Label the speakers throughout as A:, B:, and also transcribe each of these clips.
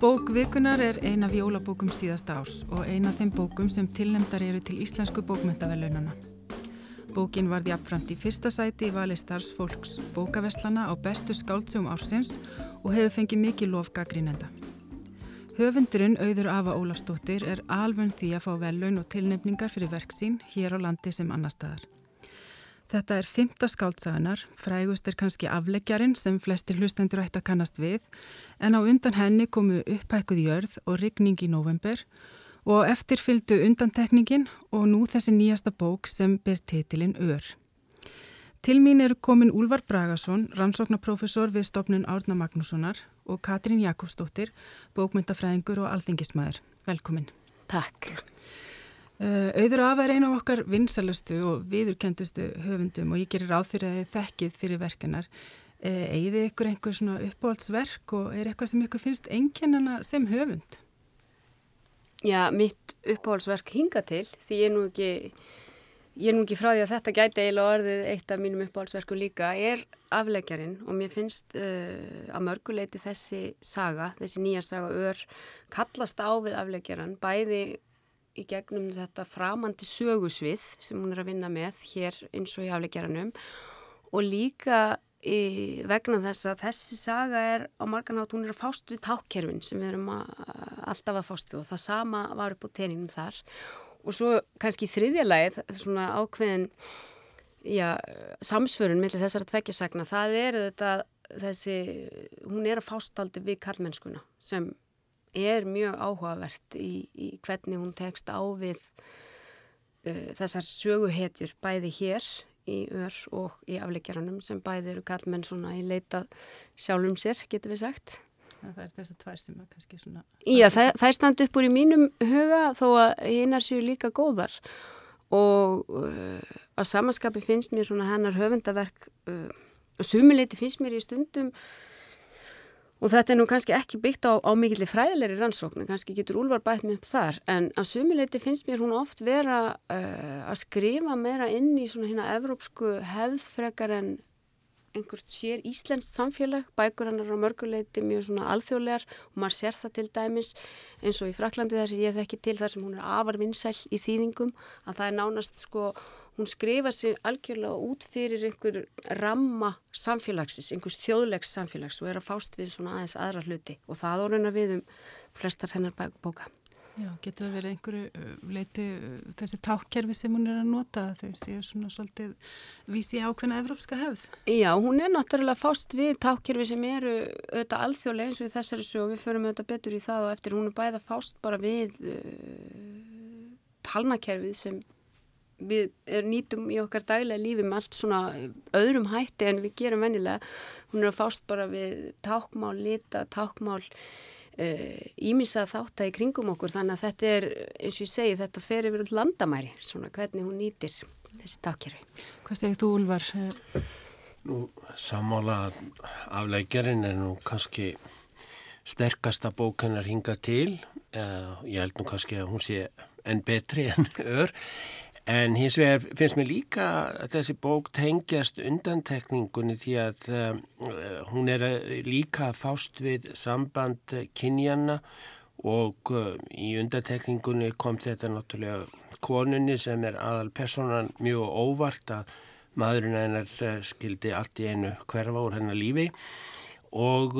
A: Bók vikunar er ein af jólabókum síðasta árs og ein af þeim bókum sem tilnemdar eru til Íslensku bókmyndavelunana. Bókin varði apframt í fyrsta sæti í vali starfsfólks bókaveslana á bestu skáldsjóm ársins og hefur fengið mikið lofgagrínenda. Höfundurinn Auður Ava Ólafstóttir er alveg því að fá velun og tilnefningar fyrir verksín hér á landi sem annar staðar. Þetta er fymta skáldsaganar, frægust er kannski afleggjarinn sem flestir hlustendur ætti að kannast við, en á undan henni komu upphækkuð jörð og rigning í november og eftir fylgdu undantekningin og nú þessi nýjasta bók sem ber titilinn Ör. Til mín eru komin Úlvar Bragason, rannsóknarprofessor við stopnun Árna Magnússonar og Katrín Jakobsdóttir, bókmyndafræðingur og alþingismæður. Velkomin.
B: Takk.
A: Uh, auður af er einu af okkar vinsalustu og viðurkendustu höfundum og ég gerir ráð fyrir að þekkið fyrir verkenar. Uh, Egið ykkur einhver svona uppáhaldsverk og er eitthvað sem ykkur finnst einkennana sem höfund?
B: Já, mitt uppáhaldsverk hinga til því ég er nú ekki, ég er nú ekki frá því að þetta gæti eiginlega orðið eitt af mínum uppáhaldsverku líka er afleggjarinn og mér finnst uh, að mörguleiti þessi saga, þessi nýja saga ör kallast á við afleggjaran bæði í gegnum þetta framandi sögusvið sem hún er að vinna með hér eins og í afleggjaranum og líka í, vegna þess að þessi saga er á marganátt, hún er að fást við tákkerfin sem við erum að, alltaf að fást við og það sama var upp á teninum þar. Og svo kannski þriðja lagið svona ákveðin já, samsförun millir þessara tveggjasagna, það er þetta þessi, hún er að fást aldrei við karlmennskuna sem er mjög áhugavert í, í hvernig hún tekst á við uh, þessar söguhetjur bæði hér í ör og í afleggjaranum sem bæði eru kallmenn svona í leita sjálfum sér, getur við sagt.
A: Það er þess að tvær sem er kannski svona...
B: Já, það, það er stand upp úr í mínum huga þó að hinnar séu líka góðar og uh, að samanskapi finnst mér svona hennar höfundaverk uh, og sumuleiti finnst mér í stundum Og þetta er nú kannski ekki byggt á, á mikillir fræðilegri rannsóknu, kannski getur Úlvar bætt upp þar, en að sumuleiti finnst mér hún oft vera uh, að skrifa meira inn í svona hérna evrópsku hefðfrekar en einhvert sér íslenskt samfélag, bækur hann er á mörguleiti mjög svona alþjóðlegar og maður sér það til dæmis eins og í Fraklandi þar sem ég þekki til þar sem hún er afarvinnsæl í þýðingum, að það er nánast sko hún skrifa sér algjörlega út fyrir einhver ramma samfélagsins, einhvers þjóðlegs samfélags og er að fást við svona aðeins aðra hluti og það orðina við um flestar hennar bóka.
A: Já, getur það verið einhverju uh, leiti uh, þessi tákkerfi sem hún er að nota þau séu svona svolítið vísi ákveðna evrópska hefð?
B: Já, hún er náttúrulega fást við tákkerfi sem eru auðvitað alþjóðlega eins og þessari svo við förum auðvitað betur í það og eftir hún er bæða fást bara við uh, talnakerfið sem við nýtum í okkar daglega lífi með allt svona öðrum hætti en við gerum vennilega. Hún er að fást bara við tákmál, lita, tákmál, ímissa uh, þáttægi kringum okkur þannig að þetta er, eins og ég segi, þetta fer yfir landamæri, svona hvernig hún nýtir þessi tákjörfi.
A: Hvað segir þú, Ulvar?
C: Nú, samála afleggjarinn er nú kannski sterkasta bókennar hinga til. Uh, ég held nú kannski að hún sé enn betri enn ör En hins vegar finnst mér líka að þessi bók tengjast undantekningunni því að uh, hún er líka fást við samband kynjana og uh, í undantekningunni kom þetta náttúrulega konunni sem er aðal personan mjög óvart að maðurinn hennar skildi allt í einu hverfa úr hennar lífi og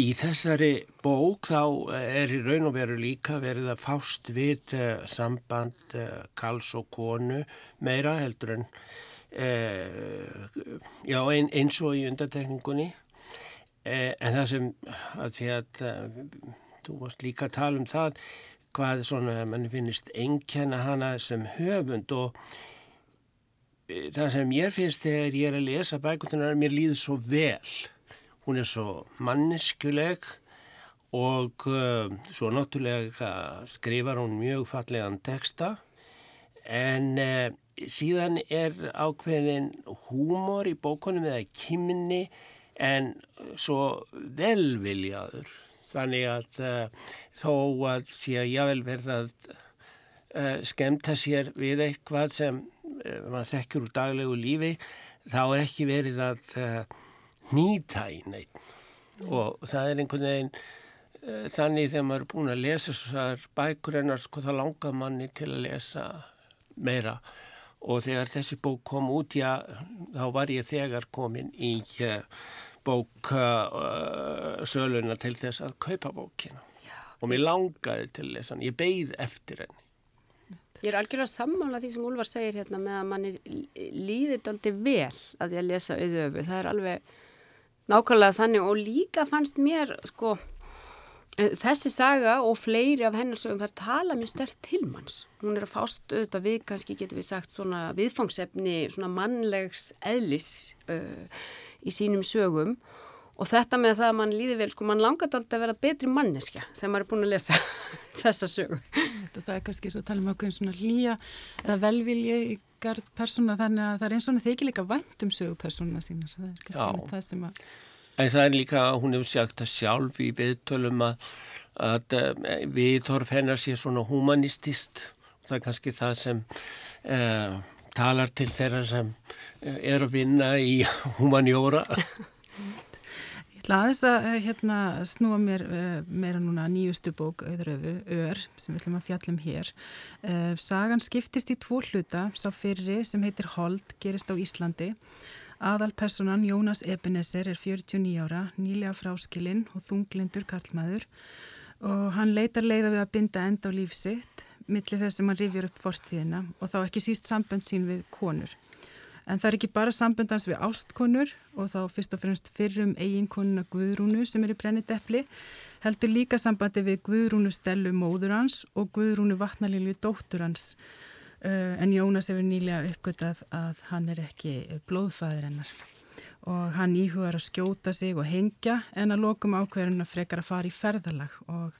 C: Í þessari bók þá er í raun og veru líka verið að fást við uh, samband uh, kals og konu meira heldur en já, ein, eins og í undatekningunni en það sem að því að þú varst líka að tala um það hvað svona mann finnist engjana hana sem höfund og það sem ég finnst þegar ég er að lesa bækutunar mér líður svo vel hún er svo manneskuleg og uh, svo náttúrulega skrifar hún mjög fallegan texta. En uh, síðan er ákveðin húmor í bókunum eða kymni en svo velviljaður. Þannig að uh, þó að því að ég vel verða að skemta sér við eitthvað sem maður þekkjur úr daglegu lífi þá er ekki verið að nýta í neitt og það er einhvern veginn uh, þannig þegar maður er búin að lesa þessar bækur ennar sko það langar manni til að lesa meira. Og þegar þessi bók kom út já þá var ég þegar komin í uh, bók söluna til þess að kaupa bókina. Já. og mér langaði til þess að ég beigð eftir henni.
B: Ég er algjörlega sammála því sem Úlvar segir hérna með að manni líðit aldrei vel að ég lesa auðöfu. Það er alveg nákvæmlega þannig og líka fannst mér sko eh, þessi saga og fleiri af hennarsögum þar tala mjög stert til manns. Hún er að fást auðvitað við, kannski getur við sagt svona viðfangsefni, svona mannlegs eðlis uh, í sínum sögum og þetta með það að mann líði vel, sko mann langar alltaf að vera betri manneskja þegar maður er búin að lesa þessa sögu.
A: Það er kannski svo að tala um okkur svona hlýja eða velvilji í garð persóna þannig að það er eins og það ekki líka vænt um sögu persóna sína. Það er kannski það sem að...
C: En það er líka, hún hefur sagt að sjálf í viðtölum að, að eh, viðhorf hennar sé svona humanistist. Það er kannski það sem uh, talar til þeirra sem uh, er að vinna í humanjóra.
A: Ætla aðeins að eh, hérna, snúa mér uh, meira núna nýjustu bók auðröfu, Ör, sem við ætlum að fjallum hér. Uh, sagan skiptist í tvo hluta, sá fyrri sem heitir Hold, gerist á Íslandi. Aðalpersonan Jónas Ebenezer er 49 ára, nýlega fráskilinn og þunglindur karlmaður og hann leitar leiða við að binda enda á lífsitt millir þess sem hann rifjur upp fortíðina og þá ekki síst sambönd sín við konur. En það er ekki bara sambundans við ástkonur og þá fyrst og fremst fyrrum eiginkonuna Guðrúnu sem er í brennideppli, heldur líka sambandi við Guðrúnu Stellu móður hans og Guðrúnu Vatnalílu dóttur hans. Uh, en Jónas hefur nýlega uppgötað að hann er ekki blóðfæðir hennar. Og hann íhugar að skjóta sig og hengja en að lokum ákveðurinn að frekar að fara í ferðalag. Og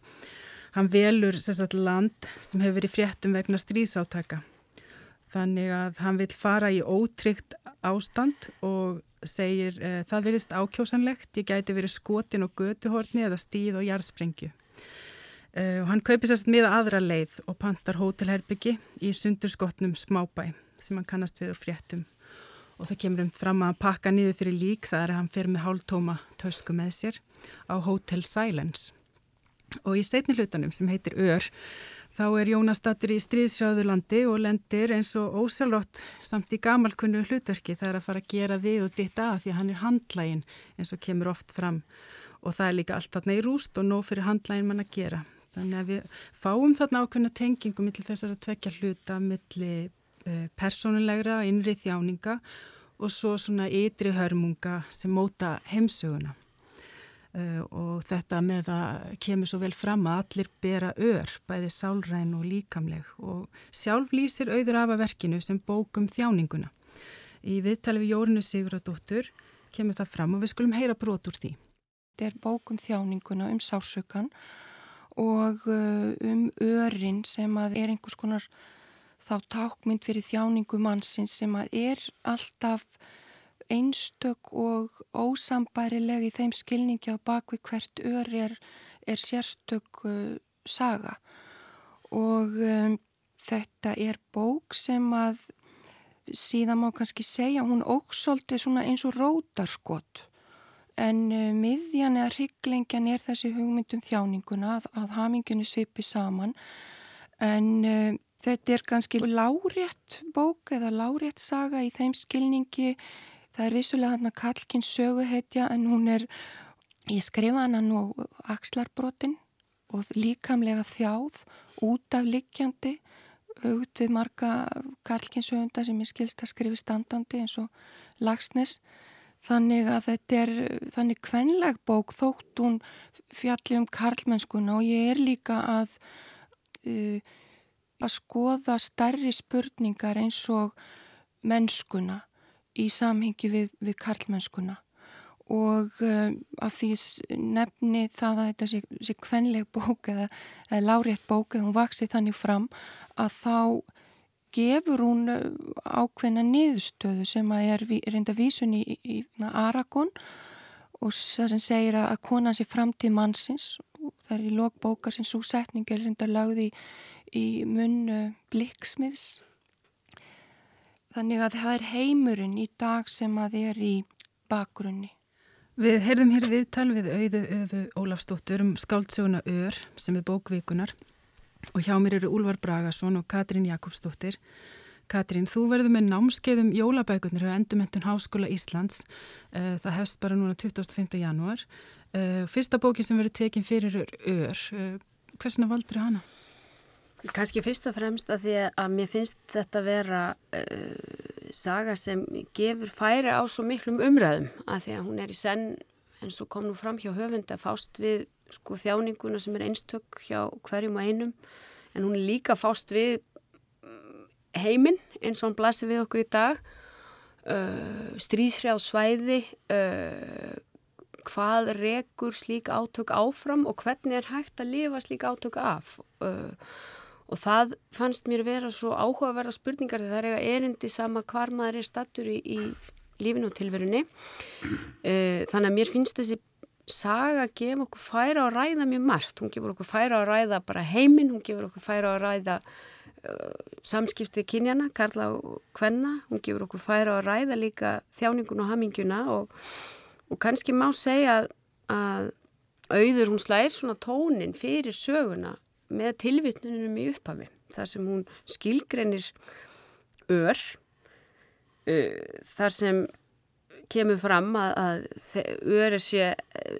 A: hann velur sérstaklega land sem hefur verið fréttum vegna stríðsátaka Þannig að hann vil fara í ótryggt ástand og segir e, það verist ákjósanlegt, ég gæti verið skotin og götuhorni eða stíð og jarðsprengju. E, og hann kaupir sérst miða aðra leið og pantar hótelherbyggi í sundurskotnum smábæ sem hann kannast við úr fréttum. Og það kemur um fram að pakka niður fyrir lík þar að hann fer með hálftóma tösku með sér á Hotel Silence. Og í setni hlutanum sem heitir Ör Þá er Jónas statur í stríðsjáðurlandi og lendir eins og ósjálflott samt í gamalkunnu hlutverki það er að fara að gera við og ditta að því að hann er handlægin eins og kemur oft fram og það er líka allt þarna í rúst og nóg fyrir handlægin mann að gera. Þannig að við fáum þarna ákveðna tengingum millir þessar að tvekja hluta millir eh, personulegra, innri þjáninga og svo svona ytri hörmunga sem móta heimsuguna. Uh, og þetta með að kemur svo vel fram að allir bera ör, bæði sálræn og líkamleg og sjálf lýsir auður af að verkinu sem bókum þjáninguna. Í viðtali við Jórinu Siguradóttur kemur það fram og við skulum heyra brot úr því.
D: Þetta er bókum þjáninguna um sásökan og uh, um örin sem að er einhvers konar þá tákmynd fyrir þjáningu mannsins sem að er alltaf einstök og ósambærileg í þeim skilningi á bakvið hvert ör er, er sérstök uh, saga. Og um, þetta er bók sem að síðan má kannski segja hún óksolti eins og rótarskott en uh, miðjan eða hryggleingjan er þessi hugmyndum þjáninguna að, að haminginu svipi saman. En uh, þetta er kannski lárétt bók eða lárétt saga í þeim skilningi Það er vissulega hann að Karlkins söguhetja en hún er, ég skrifa hann nú axlarbrotin og líkamlega þjáð út af likjandi aukt við marga Karlkins sögunda sem ég skilst að skrifi standandi eins og Lagsnes. Þannig að þetta er þannig kvenleg bók þótt hún fjalli um karlmennskuna og ég er líka að, uh, að skoða starri spurningar eins og mennskuna í samhengi við, við karlmennskuna. Og uh, af því nefni það að þetta sé, sé kvenleg bók eða, eða lárétt bók eða hún vaksi þannig fram að þá gefur hún eh, ákveðna niðurstöðu sem að er reynda vísun í, í, í Aragon og það sem segir að konan sé framtíð mannsins. Það er í lókbókar sem svo setning er reynda lagði í munn uh, blikksmiðs Þannig að það er heimurinn í dag sem að er í bakgrunni.
A: Við heyrðum hér viðtal við auðu öfu Ólafsdóttur um skáldsöguna Ör sem er bókvíkunar og hjá mér eru Úlvar Bragason og Katrín Jakobsdóttir. Katrín, þú verður með námskeiðum jólabækurnir á Endumöntun Háskóla Íslands. Eh, það hefst bara núna 25. janúar. Eh, fyrsta bókin sem verður tekin fyrir Ör, eh, hversina valdur hana?
B: Kanski fyrst og fremst að því að mér finnst þetta vera uh, saga sem gefur færi á svo miklum umræðum að því að hún er í senn eins og kom nú fram hjá höfund að fást við sko þjáninguna sem er einstök hjá hverjum og einum en hún er líka fást við mm, heiminn eins og hann blasir við okkur í dag uh, stríðshrjáð svæði uh, hvað rekur slík átök áfram og hvernig er hægt að lifa slík átök af og uh, Og það fannst mér vera svo áhugaverða spurningar þegar það er eiga erindi sama hvar maður er stattur í, í lífinu og tilverunni. Uh, þannig að mér finnst þessi saga að gefa okkur færa að ræða mjög margt. Hún gefur okkur færa að ræða bara heiminn, hún gefur okkur færa að ræða uh, samskiptið kynjana, karla og hvenna. Hún gefur okkur færa að ræða líka þjáningun og haminguna og, og kannski má segja að auður hún slæðir svona tónin fyrir söguna með tilvittnunum í upphafi þar sem hún skilgrenir ör uh, þar sem kemur fram að, að sé,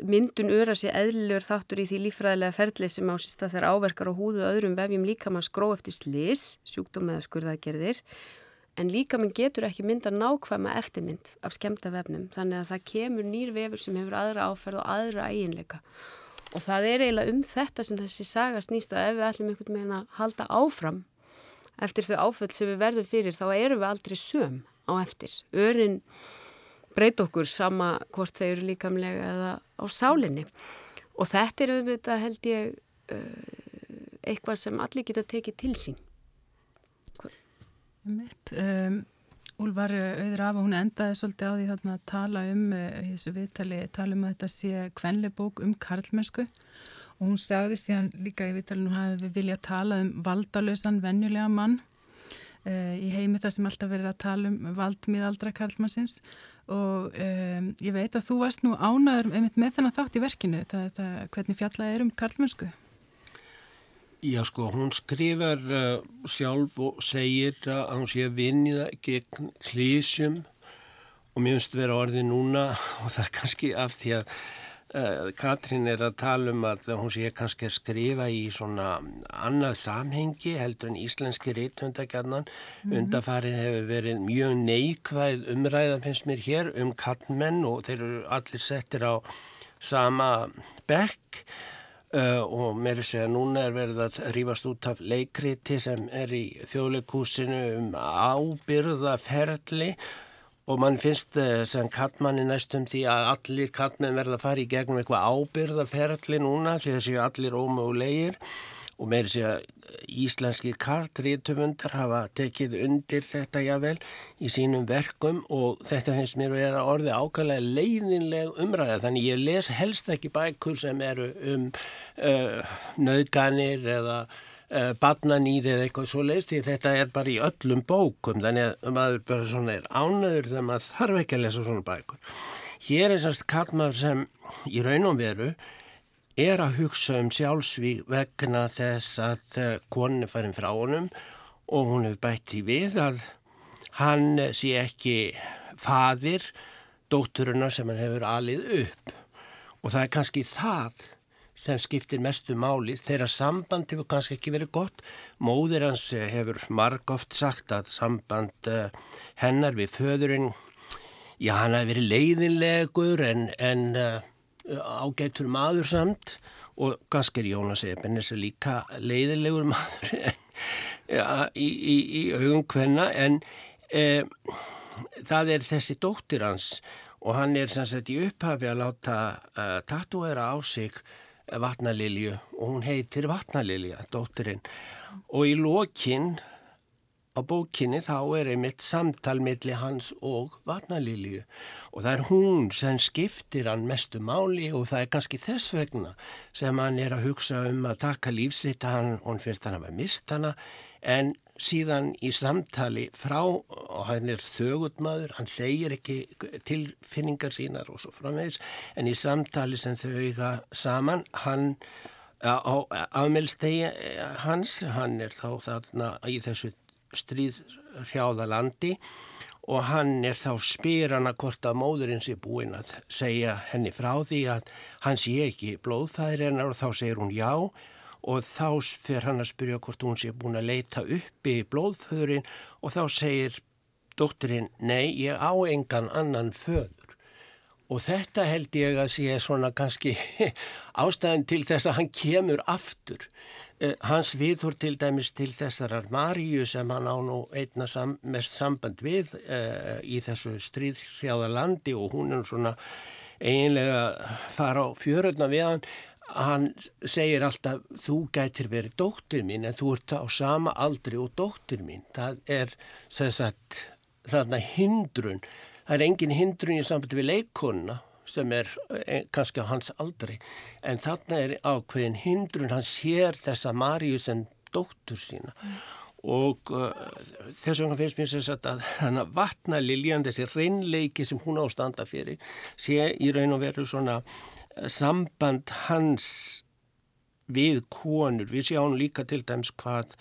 B: myndun öra sé eðlilegur þáttur í því lífræðilega ferli sem á sísta þegar áverkar og húðu öðrum vefjum líka mann skró eftir slis, sjúkdóm eða skurðagerðir en líka mann getur ekki mynda nákvæma eftirmynd af skemta vefnum þannig að það kemur nýr vefur sem hefur aðra áferð og aðra eiginleika Og það er eiginlega um þetta sem þessi saga snýst að ef við ætlum einhvern veginn að halda áfram eftir þau áföll sem við verðum fyrir þá erum við aldrei söm á eftir. Örin breyt okkur sama hvort þau eru líkamlega eða á sálinni. Og þetta er auðvitað held ég uh, eitthvað sem allir geta tekið til sín.
A: Mitt, um, Úlvar auður af og hún endaði svolítið á því þarna að tala um eh, í þessu viðtali, tala um að þetta sé kvenleibók um karlmennsku og hún sagði síðan líka í viðtalinu að við vilja tala um valdalösan venjulega mann uh, í heimi þar sem alltaf verið að tala um valdmiðaldra karlmannsins og um, ég veit að þú varst nú ánaður með þennan þátt í verkinu, það, það, hvernig fjallaði er um karlmennsku?
C: Já sko, hún skrifar uh, sjálf og segir að hún sé að vinniða gegn hlýsjum og mér finnst vera orðið núna og það er kannski af því að uh, Katrín er að tala um að hún sé kannski að skrifa í svona annað samhengi heldur en íslenski reythundagjarnan. Mm -hmm. Undarfarið hefur verið mjög neikvæð umræðan finnst mér hér um kallmenn og þeir eru allir settir á sama bekk Uh, og mér er segja núna er verið að rýfast út af leikriti sem er í þjóðleikúsinu um ábyrðaferli og mann finnst uh, sem kattmanni næstum því að allir kattmenn verða að fara í gegnum eitthvað ábyrðaferli núna því þessi allir ómögulegir og mér er að íslenski kartrítumundar hafa tekið undir þetta jável í sínum verkum og þetta finnst mér að vera orði ákvæmlega leiðinleg umræða þannig ég les helst ekki bækur sem eru um uh, nöðganir eða uh, barnanýði eða eitthvað svo leiðst því þetta er bara í öllum bókum þannig að maður bara svona er ánöður þegar maður þarf ekki að lesa svona bækur. Hér er sannst kallmaður sem í raunum veru er að hugsa um sjálfsvík vegna þess að eh, konu farin frá honum og hún hefur bætt í við að hann sé ekki fadir dótturuna sem hann hefur alið upp. Og það er kannski það sem skiptir mestu máli. Þeirra samband hefur kannski ekki verið gott. Móðir hans eh, hefur marg oft sagt að samband uh, hennar við föðurinn já hann hefur verið leiðinlegur en, en uh, ágættur maður samt. Og kannski er Jónas Ebenes líka leiðilegur maður ja, í, í, í augum hvenna en e, það er þessi dóttir hans og hann er sagt í upphafi að láta uh, tatuera á sig vatnalilju og hún heitir vatnalilja, dóttirinn og í lokinn á bókinni þá er einmitt samtal millir hans og vatnalilju. Og það er hún sem skiptir hann mestu máli og það er kannski þess vegna sem hann er að hugsa um að taka lífsitt hann, hún finnst hann að hafa mist hana en síðan í samtali frá og hann er þögutmaður, hann segir ekki tilfinningar sínar og svo framvegis en í samtali sem þau eiga saman, hann á afmeldstegi hans, hann er þá þarna í þessu stríðrjáða landi og hann er þá spyr hann að hvort að móðurinn sé búinn að segja henni frá því að hann sé ekki blóðfæðir hennar og þá segir hún já og þá fer hann að spyrja hvort hún sé búin að leita uppi í blóðföðurinn og þá segir dótturinn, nei, ég á engan annan föður. Og þetta held ég að sé svona kannski ástæðan til þess að hann kemur aftur. Eh, hans viðhór til dæmis til þessarar Maríu sem hann á nú einna sam, mest samband við uh, í þessu stríðhrjáða landi og hún er svona eiginlega fara á fjöröldna við hann hann segir alltaf þú gætir verið dóttir mín en þú ert á sama aldri og dóttir mín það er þess að þarna hindrun það er engin hindrun í sambandi við leikonna sem er eh, kannski á hans aldri en þarna er ákveðin hindrun hann sér þessa Maríu sem dóttur sína mm. og uh, þess vegna finnst mér sér að hann að vatna Liljan þessi reynleiki sem hún ástanda fyrir sé í raun og veru svona samband hans við konur, við sjáum líka til dæms hvað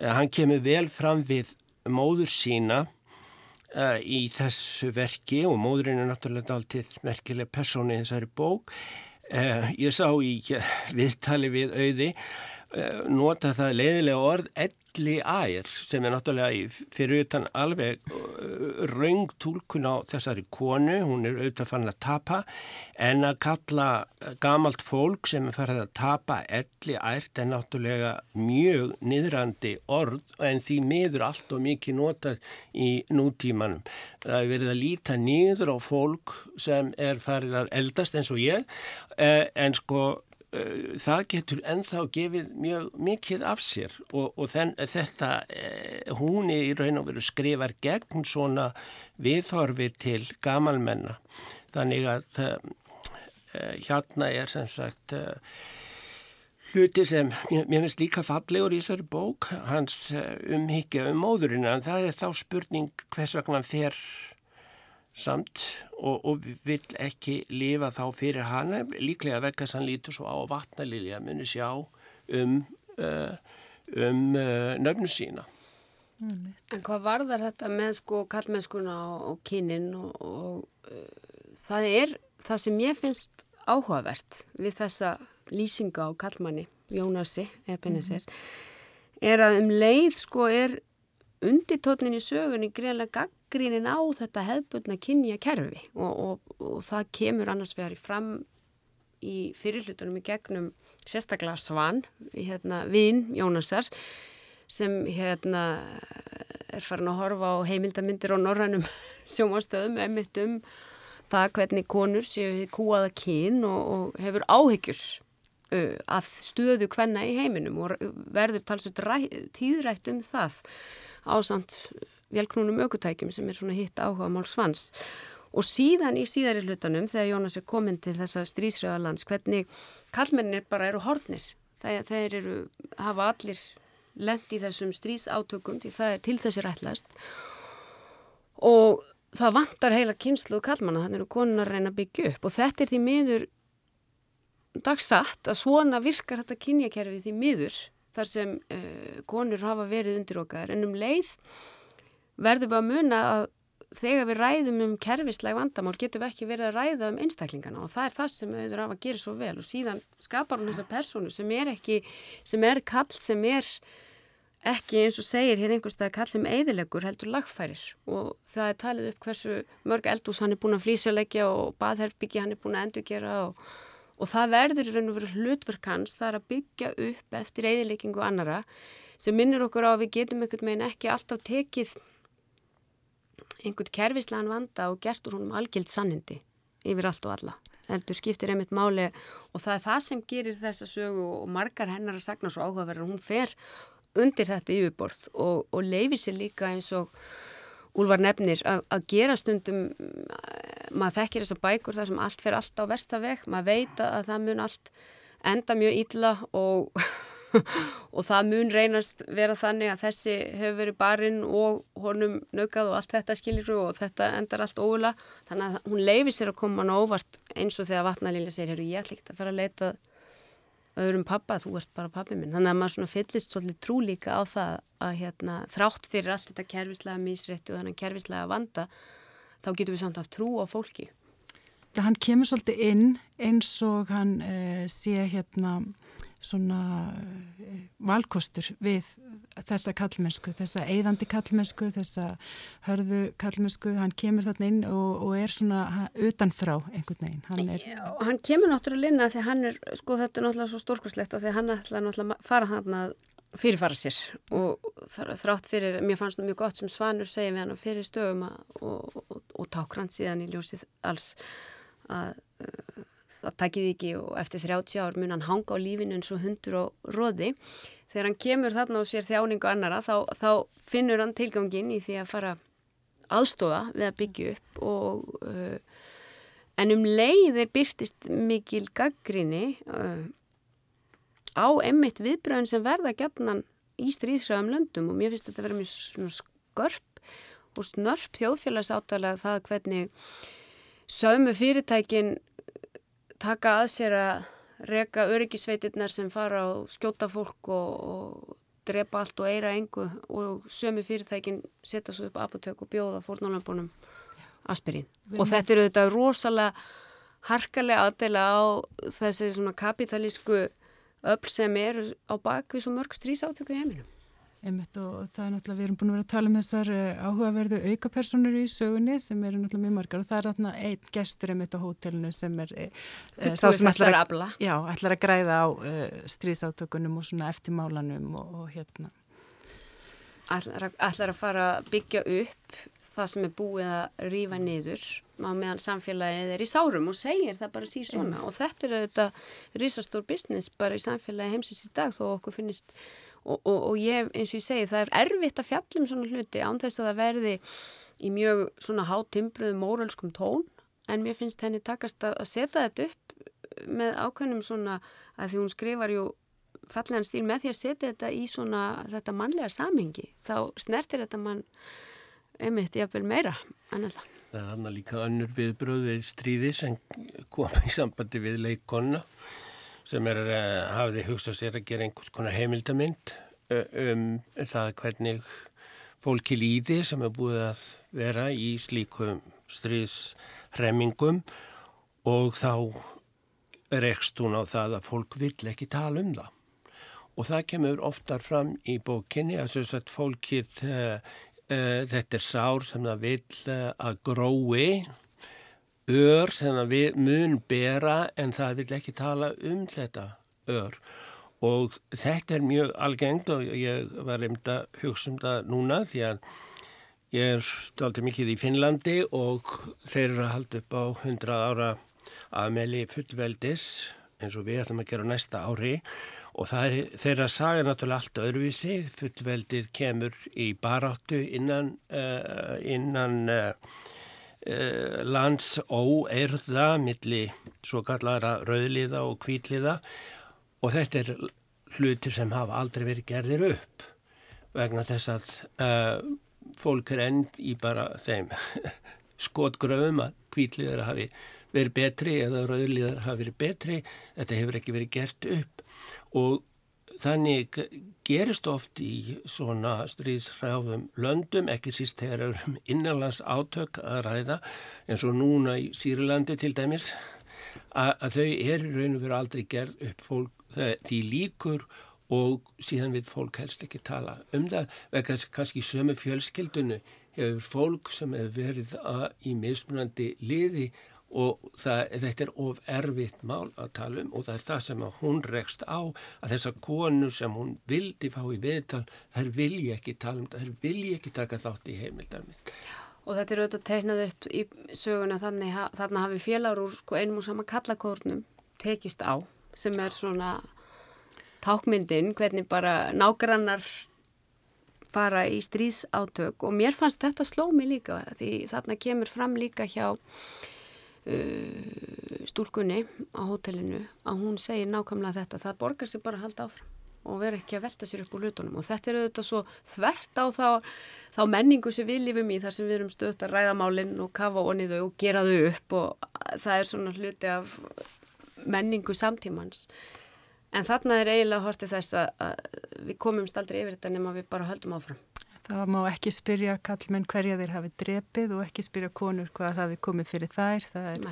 C: hann kemur vel fram við móður sína uh, í þessu verki og móðurinn er náttúrulega alltið merkileg persóni þessari bók. Uh, ég sá í viðtali við auði nota það leiðilega orð elli ær sem er náttúrulega fyrir utan alveg uh, raung tólkun á þessari konu, hún er auðvitað fann að tapa en að kalla gamalt fólk sem er farið að tapa elli ært er náttúrulega mjög niðrandi orð en því miður allt og mikið notað í nútímanum. Það er verið að líta niður á fólk sem er farið að eldast eins og ég eh, en sko Eh, það getur enþá gefið mjög mikið af sér og, og þenn, þetta eh, hún í raun og veru skrifar gegn svona viðhorfi til gamalmenna. Þannig að eh, hérna er sem sagt eh, hluti sem mér, finnst líka fallegur í þessari bók hans eh, umhyggja um móðurinn en það er þá spurning hvers vegna þér samt og, og vil ekki lifa þá fyrir hana líklega vekka sann lítur svo á vatnalilja muni sjá um, uh, um uh, nöfnu sína
B: En hvað varðar þetta með sko kallmennskuna og, og kynnin og, og uh, það er það sem ég finnst áhugavert við þessa lýsinga á kallmanni Jónasi Epineser mm -hmm. er að um leið sko er undirtótnin í sögunni greiðlega gaggrínin á þetta hefðbundna kynja kerfi og, og, og það kemur annars vegar í fram í fyrirlutunum í gegnum sérstaklega Svan, hérna, Vín Jónasar sem hérna er farin að horfa á heimildamindir og norrannum sjómastöðum emitt um það hvernig konur séu kúaða kyn og, og hefur áhyggjur uh, af stöðu hvenna í heiminum og verður talsveit tíðrætt um það ásand velknúnum aukutækjum sem er svona hitt áhuga mál svans. Og síðan í síðari hlutanum þegar Jónas er komin til þessa strísröðalands hvernig kallmennir bara eru hornir þegar þeir eru, hafa allir lendi í þessum strísátökum til það er til þessi rættlast og það vantar heila kynslu og kallmanna þannig að konunar reyna að byggja upp. Og þetta er því miður dagsatt að svona virkar þetta kynjakerfi því miður þar sem uh, konur hafa verið undir okkar en um leið verðum við að muna að þegar við ræðum um kerfisleg vandamál getum við ekki verið að ræða um einstaklingana og það er það sem auðvitað af að gera svo vel og síðan skapar hún þessa personu sem er ekki, sem er kall sem er ekki eins og segir hér einhverstað kall sem eidilegur heldur lagfærir og það er talið upp hversu mörg eldús hann er búin að flýsjulegja og baðherbyggi hann er búin að endurgera og og það verður í raun og veru hlutverk hans það er að byggja upp eftir eðileggingu annara sem minnir okkur á að við getum einhvern veginn ekki alltaf tekið einhvern kervislegan vanda og gert úr honum algild sannindi yfir allt og alla. Heldur skiptir einmitt máli og það er það sem gerir þessa sögu og margar hennar að sagna svo áhugaverðar hún fer undir þetta yfirborð og, og leifir sér líka eins og Úlvar nefnir að gera stundum maður þekkir þessar bækur þar sem allt fer allt á versta veg, maður veit að það mun allt enda mjög ítla og og það mun reynast vera þannig að þessi hefur verið barinn og honum nögað og allt þetta skilir og þetta endar allt óvila þannig að hún leifir sér að koma hann óvart eins og þegar vatnalíla segir, ég ætla ekki að fara að leita öðrum pappa, þú ert bara pappi minn. Þannig að maður svona fyllist svolítið trú líka á það að hérna, þrátt fyrir allt þetta kervislega mísrétti og þannig kervislega vanda þá getur við samt af trú á fólki.
A: Hann kemur svolítið inn eins og hann uh, sé hérna svona uh, valkostur við þessa kallmennsku, þessa eigðandi kallmennsku, þessa hörðu kallmennsku, hann kemur þarna inn og, og er svona utanfrá einhvern veginn.
B: Hann, er... Já, hann kemur náttúrulega inn að því hann er, sko þetta er náttúrulega svo stórkurslegt að því hann ætla náttúrulega að fara hann að fyrirfara sér og þrátt fyrir, mér fannst það mjög gott sem Svanur segi við hann fyrir stöðum að, og, og, og tákrand síðan í ljósið alls að uh, það takkið ekki og eftir 30 ár mun hann hanga á lífinu eins og hundur og róði. Þegar hann kemur þarna og sér þjáningu annara þá, þá finnur hann tilgangin í því að fara aðstofa við að byggja upp og uh, en um leiðir byrtist mikil gaggrinni uh, á emmitt viðbröðin sem verða gætnan í stríðsræðum löndum og mér finnst þetta að vera mjög skörp og snörp þjóðfélagsáttalega það hvernig sömu fyrirtækin taka að sér að reka öryggisveitirnar sem fara og skjóta fólk og, og drepa allt og eira engu og sömu fyrirtækin setja svo upp apotök og bjóða fórnálambunum aspirín og þetta eru þetta rosalega harkalega aðdela á þessi svona kapitalísku öll sem er á bakvís og mörg strísáttöku í heiminum.
A: Einmitt og það er náttúrulega, við erum búin að vera að tala um þessar eh, áhugaverðu aukapersonur í sögunni sem eru náttúrulega mjög margar og það er náttúrulega einn gestur einmitt á hótelinu sem er
B: e, sá sem ætlar að,
A: já, ætlar að græða á e, strísáttökunum og svona eftirmálanum og, og hérna.
B: Ætlar að, ætlar að fara að byggja upp það sem er búið að rýfa niður á meðan samfélagið er í sárum og segir það bara síðan svona mm. og þetta er auðvitað risastór business bara í samfélagi heimsins í dag þó okkur finnist og, og, og ég eins og ég segi það er erfitt að fjallum svona hluti án þess að það verði í mjög svona hátimbruðu móralskum tón. En mér finnst henni takast að, að setja þetta upp með ákveðnum svona að því hún skrifar jú fallegan stíl með því að setja þetta í svona þetta mannlega samhengi þá snertir þetta mann einmitt jafnvel meira annarlega
C: Það er hann að líka önnur viðbröð við stríði sem kom í sambandi við leikonna sem er eh, hafiði hugsað sér að gera einhvers konar heimildamind um það hvernig fólki líði sem er búið að vera í slíkum stríðsremmingum og þá rekst hún á það að fólk vill ekki tala um það. Og það kemur oftar fram í bókinni að að fólkið uh, Uh, þetta er sár sem það vil uh, að grói, ör sem vil, mun bera en það vil ekki tala um þetta ör. Og þetta er mjög algengt og ég var reynd að hugsa um það núna því að ég er stoltið mikið í Finnlandi og þeir eru að halda upp á 100 ára aðmeli fullveldis eins og við ætlum að gera næsta ári og er, þeirra saga náttúrulega allt öðruvísi, fullveldið kemur í baráttu innan, uh, innan uh, lands óeirða milli svo kallara rauðliða og kvítliða og þetta er hlutir sem hafa aldrei verið gerðir upp vegna þess að fólk er end í bara þeim skotgröfum að kvítliðar hafi verið betri eða rauðliðar hafi verið betri, þetta hefur ekki verið gert upp og þannig gerist oft í svona stríðsræðum löndum, ekki síst þegar um innanlands átök að ræða eins og núna í Sýrlandi til dæmis að, þau eru raun og veru aldrei gerð upp fólk því líkur og síðan vil fólk helst ekki tala um það. Vegna kannski sömu fjölskyldunu hefur fólk sem hefur verið í mismunandi liði og það, þetta er of erfitt mál að tala um og það er það sem hún rekst á að þessar konur sem hún vildi fá í viðtal þær vilji ekki tala um það, þær vilji ekki taka þátt í heimildarmið.
B: Og þetta er auðvitað tegnað upp í söguna þannig að þarna hafi félagur úr sko, einum og sama kallakórnum tekist á sem er svona tákmyndin hvernig bara nágrannar fara í stríðsátök og mér fannst þetta sló mig líka því þarna kemur fram líka hjá stúlkunni á hótelinu að hún segir nákvæmlega þetta það borgar sér bara að halda áfram og vera ekki að velta sér upp úr hlutunum og þetta er auðvitað svo þvert á þá, þá menningu sem við lifum í þar sem við erum stöðt að ræða málinn og kafa onni þau og gera þau upp og það er svona hluti af menningu samtímans en þarna er eiginlega hortið þess að við komumst aldrei yfir þetta nema við bara höldum áfram.
A: Það má ekki spyrja kallmenn hverja þeir hafi drepið og ekki spyrja konur hvað það hafi komið fyrir þær það er,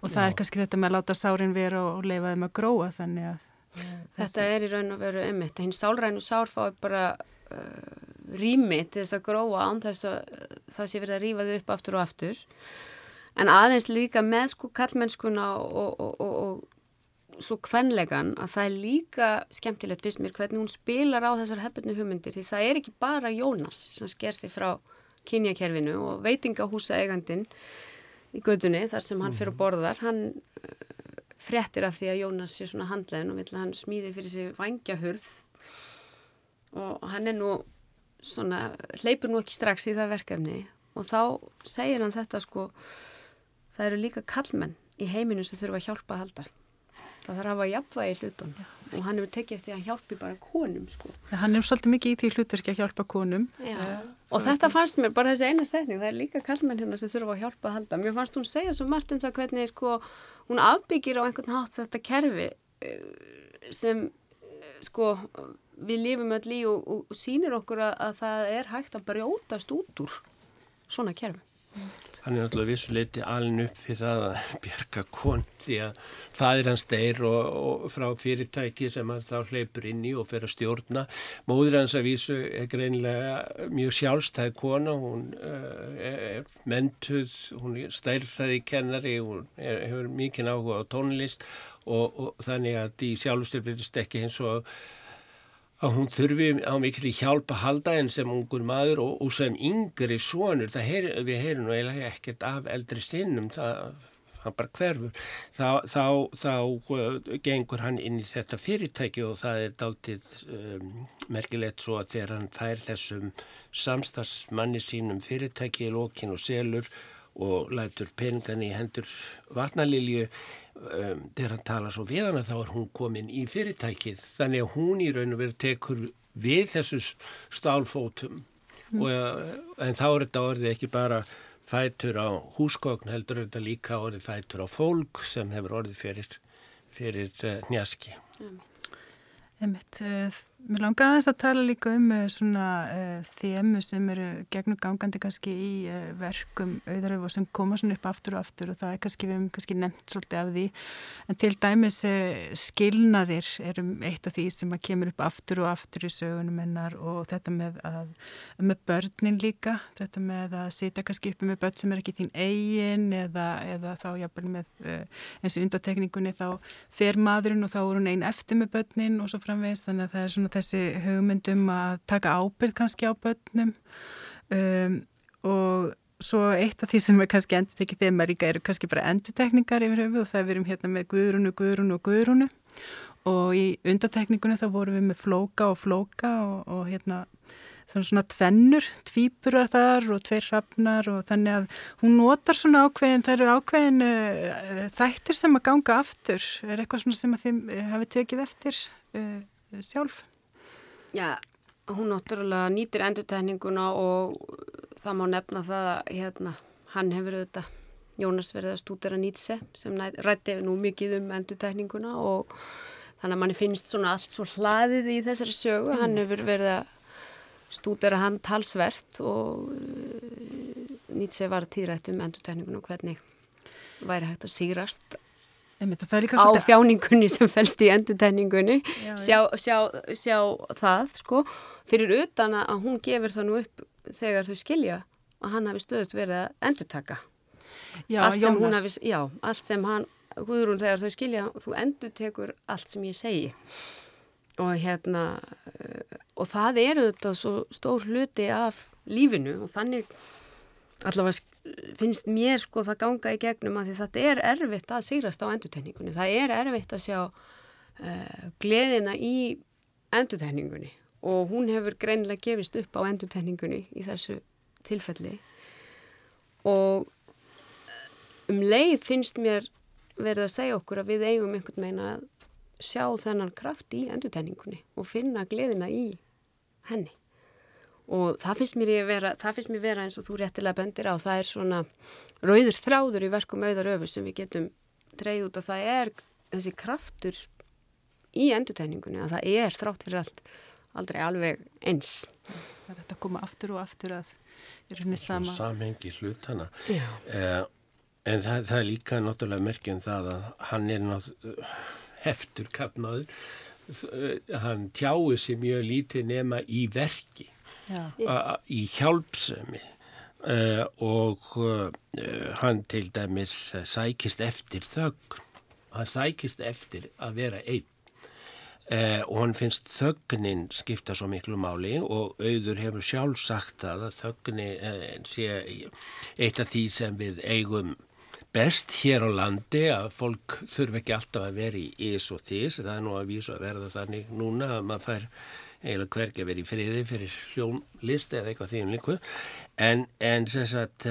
A: og það Já. er kannski þetta með að láta sárin vera og leifa þeim að gróa þannig að
B: Þetta er í raun og veru ummitt. Hinn sálrænu sár fái bara uh, rými til þess að gróa án þess að uh, það sé verið að rýfa þau upp aftur og aftur. En aðeins líka með sko kallmennskuna og, og, og, og svo kvenlegan að það er líka skemmtilegt fyrst mér hvernig hún spilar á þessar hefðbunni hugmyndir því það er ekki bara Jónas sem sker sig frá kynjakerfinu og veitingahúsa eigandin í gödunni þar sem hann fyrir að borðar. Hann frettir af því að Jónas sé svona handlegin og vill að hann smíði fyrir sig vangjahurð og hann er nú svona, hleypur nú ekki strax í það verkefni og þá segir hann þetta sko það eru líka kallmenn í heiminu sem þurfa að hjálpa að halda það þarf að hafa jafnvægi hlutum og hann hefur tekið eftir að hjálpi bara konum sko.
A: ja, hann er svolítið mikið í því hlutverki að hjálpa konum.
B: Já, og þetta fannst mér bara þessi eina setning það er líka kallmenn hérna sem þurfa að hjálpa að halda. Mér fannst hún segja svo margt um það hvernig sko, hún afbyggir á einhvern hátt þetta kerfi eh, sem eh, sko við lífum öll í og, og, og sínir okkur að, að það er hægt að brjótast út úr svona kerfi
C: Hann er náttúrulega vissuleiti alin upp fyrir það að bjerga kon því að fadir hans deyr og, og frá fyrirtæki sem hann þá hleypur inn í og fer að stjórna. Móður hans að vísu er greinlega mjög sjálfstæð kona, hún uh, er mentuð, hún er stærfræði kennari, hún er, hefur mikið áhuga á tónlist og, og þannig að í sjálfstyrfirist ekki eins og að hún þurfi á mikil í hjálp að halda henn sem ungur maður og, og sem yngri svonur, heyr, við heyrum nú eiginlega ekkert af eldri sinnum, það hann bara hverfur, þá, þá, þá uh, gengur hann inn í þetta fyrirtæki og það er dáltið um, merkilegt svo að þegar hann fær þessum samstagsmanni sínum fyrirtæki í lókin og selur og lætur peningan í hendur vatnalilju um, þegar hann tala svo við hana þá er hún komin í fyrirtækið. Þannig að hún í raun og veru tekur við þessu stálfótum. Mm. og, uh, en þá er þetta orðið ekki bara fætur á húsgókn heldur þetta líka orðið fætur á fólk sem hefur orðið fyrir, fyrir uh, njaski.
A: Emitt, uh, Mér langaði þess að tala líka um eh, svona uh, þemu sem eru gegnum gangandi kannski í uh, verkum auðaröfu og sem koma svona upp aftur og aftur og það er kannski, við hefum kannski nefnt svolítið af því. En til dæmis uh, skilnaðir erum eitt af því sem að kemur upp aftur og aftur í sögunum hennar og þetta með, að, með börnin líka, þetta með að sitja kannski uppi með börn sem er ekki þín eigin eða, eða þá jáfnvel með eins og undatekningunni þá fer maðurinn og þá er hún einn eftir með börnin og svo framvegist þannig að það er svona þessi hugmyndum að taka ábyrð kannski á börnum. Um, og svo eitt af því sem er kannski endur tekið þegar maður líka eru kannski bara endurtekningar yfir höfu og það við erum hérna með Guðrunu, Guðrunu og Guðrunu og í undatekningunni þá vorum við með flóka og flóka og, og hérna þannig svona tvennur, tvíburar þar og tveir hrafnar og þannig að hún notar svona ákveðin, það eru ákveðin uh, þættir sem að ganga aftur, er eitthvað svona sem að þið uh, hafi tekið eftir uh, sjálf?
B: Já, hún náttúrulega nýtir endurtæninguna og það má nefna það að hérna, hann hefur auðvitað, Jónas verið að stúdera Nýtse sem rætti nú mikið um endurtæninguna og þannig að manni finnst svona allt svo hlaðið í þessari sögu, mm. hann hefur verið að stúdera hann talsvert og uh, Nýtse var tíðrætt um endurtæninguna og hvernig væri hægt að sigrast á þjáningunni sem fælst í endurtegningunni sjá, sjá, sjá það sko. Fyrir utan að hún gefur það nú upp þegar þau skilja að hann hafi stöðut verið að endurtaka. Já, allt sem hún hafi já, allt sem hann, Guðrún þegar þau skilja þú endurtekur allt sem ég segi. Og hérna eh, og það eru þetta svo stór hluti af lífinu og þannig allavega finnst mér sko það ganga í gegnum að þetta er erfitt að sigrast á endurtegningunni. Það er erfitt að sjá uh, gleðina í endurtegningunni og hún hefur greinlega gefist upp á endurtegningunni í þessu tilfelli og um leið finnst mér verið að segja okkur að við eigum einhvern meina að sjá þennan kraft í endurtegningunni og finna gleðina í henni og það finnst mér vera, það finnst mér vera eins og þú réttilega bendir á, það er svona rauður þráður í verkum auðar öfu sem við getum dreyð út og það er þessi kraftur í endurtegningunni að það er þrátt fyrir allt aldrei alveg eins.
A: Það er þetta að koma aftur og aftur að er henni sama
C: Samhengi hlutana eh, En það, það er líka náttúrulega merkjum það að hann er náttúrulega heftur kattmaður hann tjáir sér mjög lítið nema í verki í hjálpsemi uh, og uh, hann til dæmis sækist eftir þögn. Hann sækist eftir að vera einn. Uh, og hann finnst þögnin skipta svo miklu máli og auður hefur sjálf sagt að þögni sé eitt af því sem við eigum best hér á landi að fólk þurfi ekki alltaf að vera í ís og þís, það er nú að vísa að verða þannig núna að maður fær eiginlega hvergi að vera í friði fyrir hljónlist eða eitthvað því um líku. En, en sagt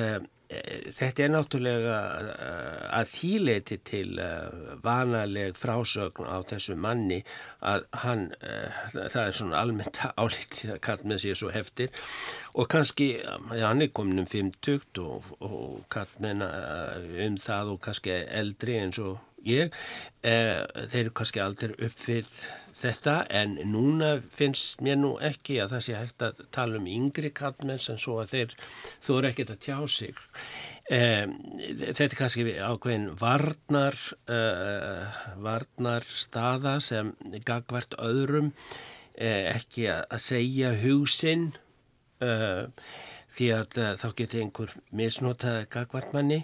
C: þetta er náttúrulega uh, að þýleiti til uh, vanaleg frásögn á þessu manni að hann, uh, það er svona almennt álítið að kall með sér svo heftir og kannski, já hann er komin um 50 og, og kall með um það og kannski eldri eins og ég, þeir eru kannski aldrei uppfyll þetta en núna finnst mér nú ekki að það sé hægt að tala um yngri kallmenns en svo að þeir þú eru ekkert að tjá sig. Um, þetta er kannski ákveðin varnar uh, varnar staða sem gagvart öðrum uh, ekki að segja húsinn uh, því að þá getur einhver misnotaði gagvart manni.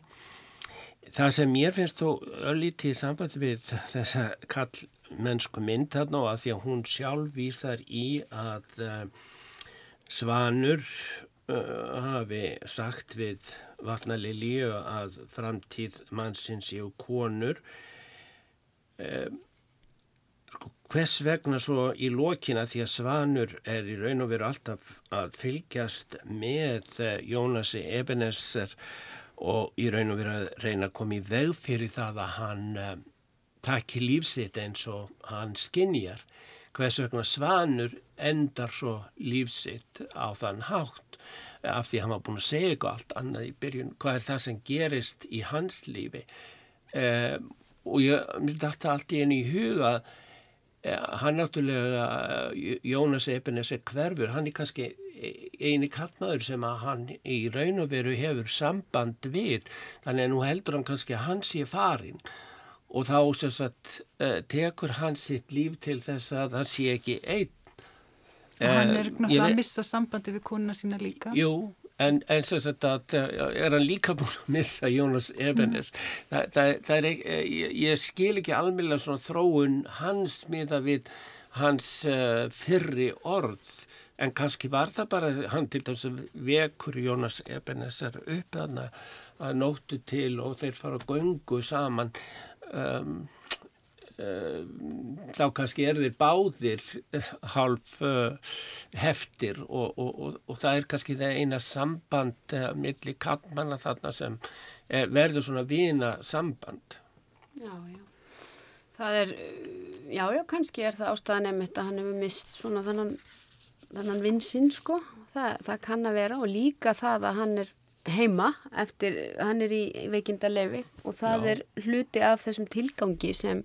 C: Það sem mér finnst þó öllítið samband við þessa kall mennsku mynd þarna og að því að hún sjálf vísar í að uh, Svanur uh, hafi sagt við Vatnalilíu að framtíð mannsins séu konur. Uh, sko, hvers vegna svo í lokina því að Svanur er í raun og veru alltaf að fylgjast með Jónasi Ebenezer og í raun og veru að reyna að koma í veg fyrir það að hann taki lífsitt eins og hann skinjar hvers vegna svanur endar svo lífsitt á þann hátt af því hann var búin að segja eitthvað allt annað í byrjun hvað er það sem gerist í hans lífi? Um, og ég myndi alltaf allt í einu í huga uh, hann náttúrulega Jónas Ebenes er hverfur hann er kannski eini kallmaður sem að hann í raun og veru hefur samband við þannig að nú heldur hann kannski að hann sé farin og þá sem sagt uh, tekur hann sitt líf til þess að það sé ekki einn.
A: Og hann er náttúrulega að missa sambandi við konuna sína líka.
C: Jú, en, en sem sagt að er hann líka búin að missa Jónas Ebenes. Mm. Þa, það, það er ekki, ég, ég skil ekki almílega svona þróun hans miða við hans uh, fyrri orð en kannski var það bara hann til þess að vekur Jónas Ebenes er upp að nóttu til og þeir fara að göngu saman um, þá kannski er þeir báðir hálf uh, heftir og, og, og, og það er kannski það eina samband uh, millir kallmanna þarna sem uh, verður svona vina samband
B: Já, já Það er, já, já, kannski er það ástæðan emitt að hann hefur mist svona þannan, þannan vinsinn, sko. Það, það kann að vera og líka það að hann er heima eftir, hann er í veikindalefi og það Já. er hluti af þessum tilgangi sem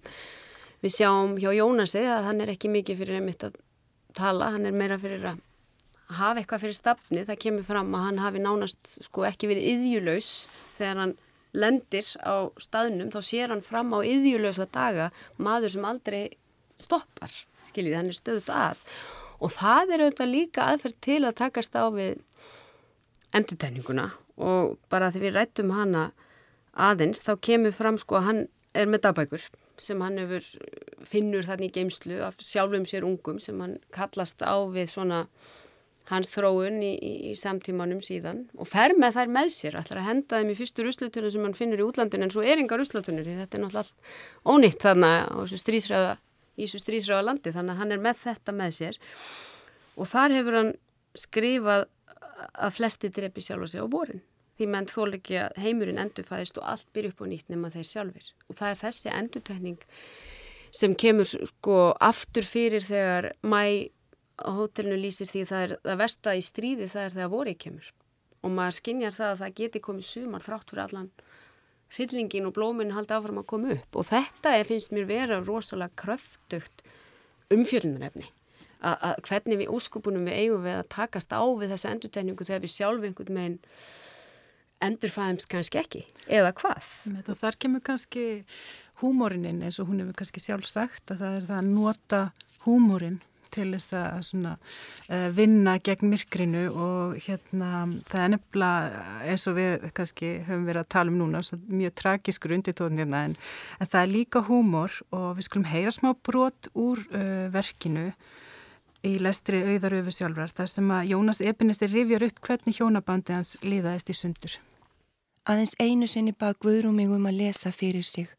B: við sjáum hjá Jónasi að hann er ekki mikið fyrir einmitt að tala, hann er meira fyrir að hafa eitthvað fyrir stafni, það kemur fram að hann hafi nánast sko ekki verið yðjulaus þegar hann lendir á staðnum, þá sér hann fram á yðjulausa daga, maður sem aldrei stoppar, skiljið, hann er stöðut að. Og það er auðvitað líka aðferð til að takast á við endurtæninguna og bara því við rættum hana aðeins þá kemur fram sko að hann er með dagbækur sem hann hefur finnur þannig í geimslu af sjálfum sér ungum sem hann kallast á við svona hans þróun í, í, í samtímanum síðan og fer með þær með sér ætlar að henda þeim í fyrstu ruslutunum sem hann finnur í útlandinu en svo er enga ruslutunir því þetta er náttúrulega ónýtt þannig á þessu strísræða í þessu strísræða landi þannig að hann er með þetta með sér. Og þar hefur hann skrifað að flesti drepi sjálfa sig á vorin. Því menn þól ekki að heimurinn endurfæðist og allt byrja upp á nýtt nema þeir sjálfur og það er þessi endurtækning sem kemur sko aftur fyrir þegar mæ á hótelinu lýsir því það er það vesta í stríði það er þegar vorið kemur. Og maður skinnjar það að það geti komið sumar þrátt fyrir allan hryllingin og blóminu haldi áfram að koma upp. Og þetta er, finnst mér vera rosalega kröftugt umfjöldunarefni að hvernig við úskupunum við eigum við að takast á við þessa endurtegningu þegar við sjálf einhvern veginn endurfæðumst kannski ekki, eða hvað?
A: Og þar kemur kannski húmórininn eins og hún hefur kannski sjálf sagt að það er það að nota húmórin til þess að svona, uh, vinna gegn myrkrinu og hérna það er nefnilega eins og við kannski höfum verið að tala um núna mjög tragískur undirtóðin hérna en, en það er líka húmor og við skulum heyra smá brot úr uh, verkinu í lestri auðaröfu sjálfrar þar sem að Jónas Ebenesir rifjar upp hvernig hjónabandi hans liðaðist í sundur.
D: Aðeins einu sinni bað Guðrún mig um að lesa fyrir sig.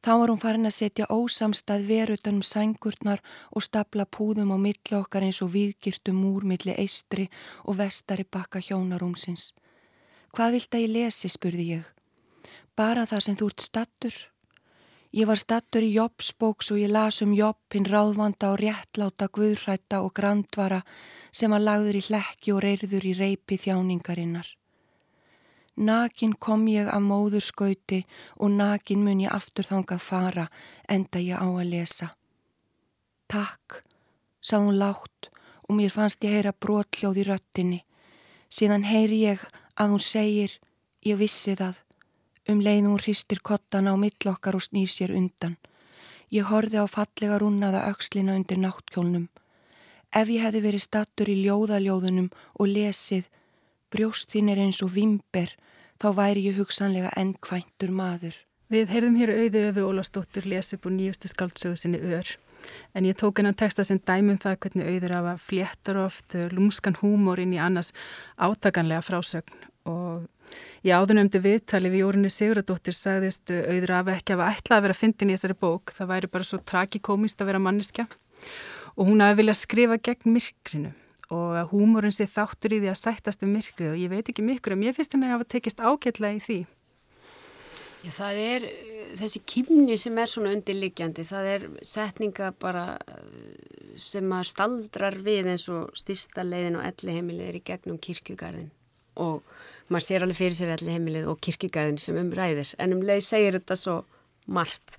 D: Þá var hún farin að setja ósamstað verutanum sængurnar og stapla púðum á milli okkar eins og viðgirtum múr milli eistri og vestari bakka hjónarúmsins. Hvað vilt að ég lesi, spurði ég. Bara það sem þú ert stattur. Ég var stattur í Jobbsbóks og ég las um Jobb, hinn ráðvanda og réttláta guðrætta og grandvara sem að lagður í hlekki og reyrður í reypi þjáningarinnar. Nakin kom ég af móðurskauti og nakin mun ég aftur þangað fara enda ég á að lesa. Takk, sað hún látt og mér fannst ég heyra brotljóð í röttinni. Síðan heyri ég að hún segir, ég vissi það. Um leið hún hristir kottana á millokkar og snýr sér undan. Ég horfi á fallega rúnaða aukslina undir náttkjólnum. Ef ég hefði verið stattur í ljóðaljóðunum og lesið brjóst þín er eins og vimber, þá væri ég hugsanlega enn kvæntur maður.
A: Við heyrðum hér auðu öfu Ólastóttur lesa upp úr nýjustu skaldsögu sinni ör. En ég tók hennan texta sem dæmum það hvernig auður af að fléttar oft lúmskan húmor inn í annars átakanlega frásögn og í áðunöfndu viðtali við Jórunni Siguradóttir sagðist auður af ekki að ætla að vera fyndin í þessari bók. Það væri bara svo tragikomist að vera manneskja. Og hún hafi viljað skrifa gegn myrkrinu og að húmórin sé þáttur í því að sættast um myrkrið. Og ég veit ekki myrkur en ég finnst henni að hafa tekist ágætlega í því.
B: Já, það er uh, þessi kymni sem er svona undirliggjandi, það er setninga bara uh, sem að staldrar við eins og stista leiðin og elli heimilið er í gegnum kirkjugarðin og maður sér alveg fyrir sér allir heimilið og kirkigarðin sem umræðir en um leið segir þetta svo margt.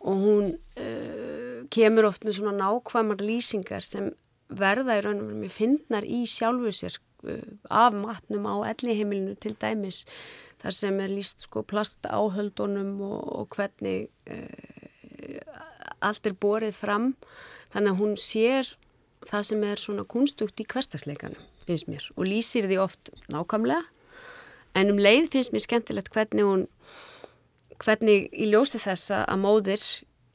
B: Og hún uh, kemur oft með svona nákvæmar lýsingar sem verða í raunum með finnar í sjálfu sér uh, af matnum á elli heimilinu til dæmis þar sem er líst sko plast áhöldunum og, og hvernig uh, allt er borið fram. Þannig að hún sér það sem er svona kunstugt í hverstasleikanum finnst mér og lýsir því oft nákvæmlega en um leið finnst mér skemmtilegt hvernig hún hvernig í ljósti þessa að móðir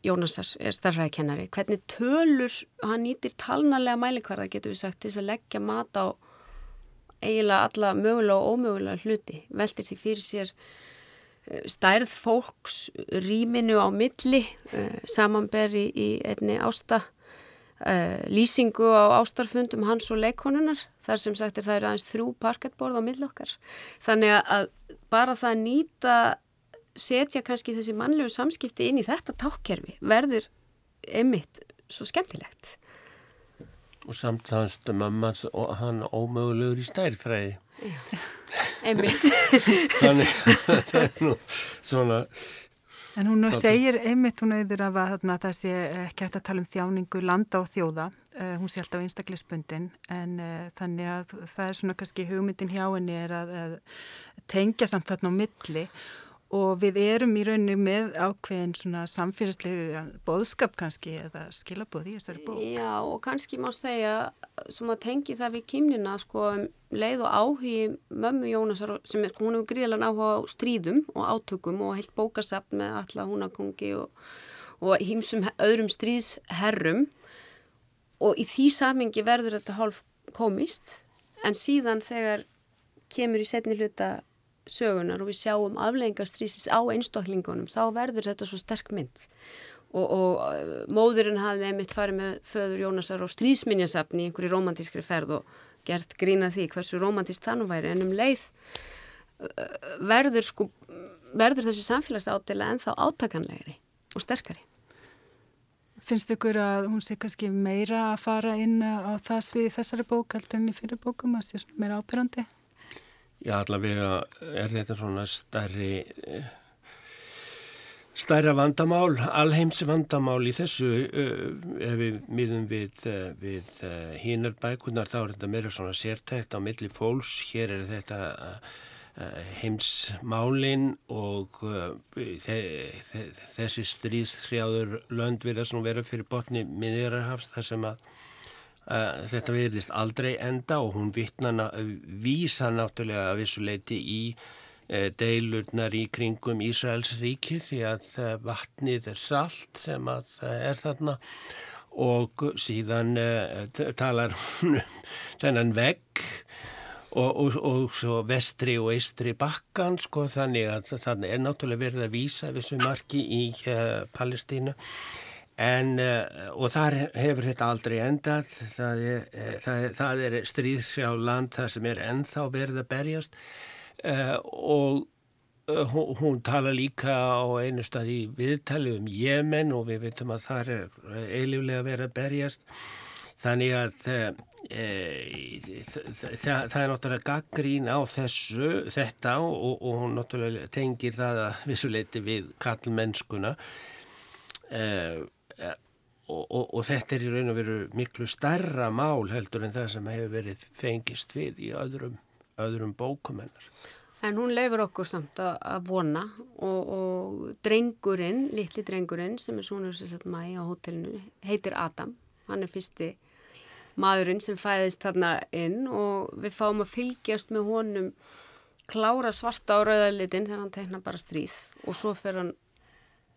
B: Jónasar er starfræðikennari hvernig tölur, hann nýtir talnarlega mælikvarða getur við sagt til þess að leggja mat á eiginlega alla mögulega og ómögulega hluti. Veltir því fyrir sér eh, stærð fólks rýminu á milli eh, samanberi í einni ásta uh, lýsingu á ástarfundum hans og leikonunar þar sem sagt er það er aðeins þrjú parkettborð á millokkar þannig að bara það nýta setja kannski þessi mannlegu samskipti inn í þetta tákkerfi verður emitt svo skemmtilegt.
C: Og samt hans mammas og hann ómögulegur í stærfræði
B: emitt
C: þannig það er nú svona
A: En hún Tóti. segir einmitt hún auður af að þarna, það sé ekki hægt að tala um þjáningu landa og þjóða, uh, hún sé alltaf einstaklisbundin en uh, þannig að það er svona kannski hugmyndin hjá henni er að, að tengja samt þarna á milli. og við erum í rauninni með ákveðin svona samfélagslegu boðskap kannski eða skilabóð í þessari bók.
B: Já og kannski má segja sem að tengi það við kýmnina sko um leið og áhugi mömmu Jónasar sem er sko hún hefur gríðilega áhuga á stríðum og átökum og heilt bókasapn með alla húnakongi og, og hýmsum öðrum stríðsherrum og í því samingi verður þetta hálf komist en síðan þegar kemur í setni hluta sögunar og við sjáum afleggingastrýsis á einstaklingunum þá verður þetta svo sterk mynd. Og, og uh, móðurinn hafði einmitt farið með föður Jónasar og stríðsminjasafni í einhverju romantískri ferð og gert grína því hversu romantist það nú væri. En um leið uh, verður sko verður þessi samfélagsátila en þá átakanlegri og sterkari.
A: Finnst ykkur að hún sé kannski meira að fara inn á það sviði þessari bók heldur en í fyrir bókum að sé meira ábyrrandi?
C: Já, allavega er þetta svona stærri stærra vandamál, alheims vandamál í þessu ef við miðum við, við hínar bækunar þá er þetta meira svona sértækt á milli fólks, hér er þetta heimsmálin og þessi stríðshrjáður lönd verða svona vera fyrir botni miðjararhafs þar sem að þetta verðist aldrei enda og hún vittna, vísa náttúrulega að vissuleiti í uh, deilurnar í kringum Ísraels ríki því að uh, vatnið er salt sem að er þarna og síðan talar hún um þennan vegg og, og, og svo vestri og eistri bakkan sko þannig að þannig er náttúrulega verið að vísa þessu marki í Palestínu En, uh, og þar hefur þetta aldrei endað, það er, uh, það, það er stríðsjá land það sem er ennþá verið að berjast. Uh, og hún, hún tala líka á einu stað í viðtali um Jemen og við veitum að það er eilíflega verið að berjast. Þannig að það, það er náttúrulega gaggrín á þessu, þetta og, og hún náttúrulega tengir það að vissuleiti við kallmennskuna og Og, og, og þetta er í raun og veru miklu starra mál heldur en það sem hefur verið fengist við í öðrum, öðrum bókumennar.
B: En hún leifur okkur samt að vona og, og drengurinn, litli drengurinn sem er svona þess að mæja á hotellinu heitir Adam. Hann er fyrsti maðurinn sem fæðist þarna inn og við fáum að fylgjast með honum klára svarta á rauðalitin þegar hann tegna bara stríð og svo fer hann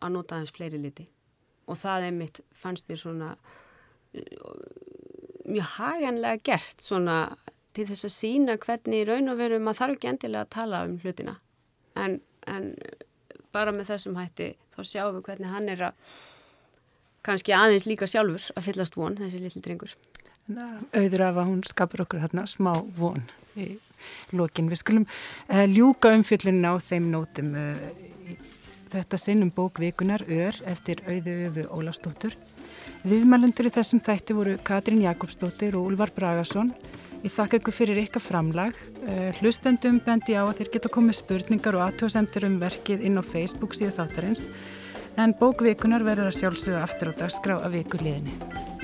B: að nota hans fleiri liti og það er mitt, fannst mér svona mjög haganlega gert svona til þess að sína hvernig í raun og veru maður þarf ekki endilega að tala um hlutina en, en bara með þessum hætti þá sjáum við hvernig hann er að kannski aðeins líka sjálfur að fyllast von þessi litli drengur
A: Auður af að hún skapur okkur hérna smá von í lokin. Við skulum uh, ljúka umfjöllinu á þeim nótum uh, Þetta sinnum bókvikunar Ör eftir auðu öfu Ólafsdóttur. Viðmælendur í þessum þætti voru Katrín Jakobsdóttir og Úlvar Bragason. Ég þakka ykkur fyrir ykkar framlag. Eh, hlustendum bendi á að þeir geta komið spurningar og aðtóðsendur um verkið inn á Facebook síðu þáttarins. En bókvikunar verður að sjálfsögða aftur á dagskrá að viku liðinni.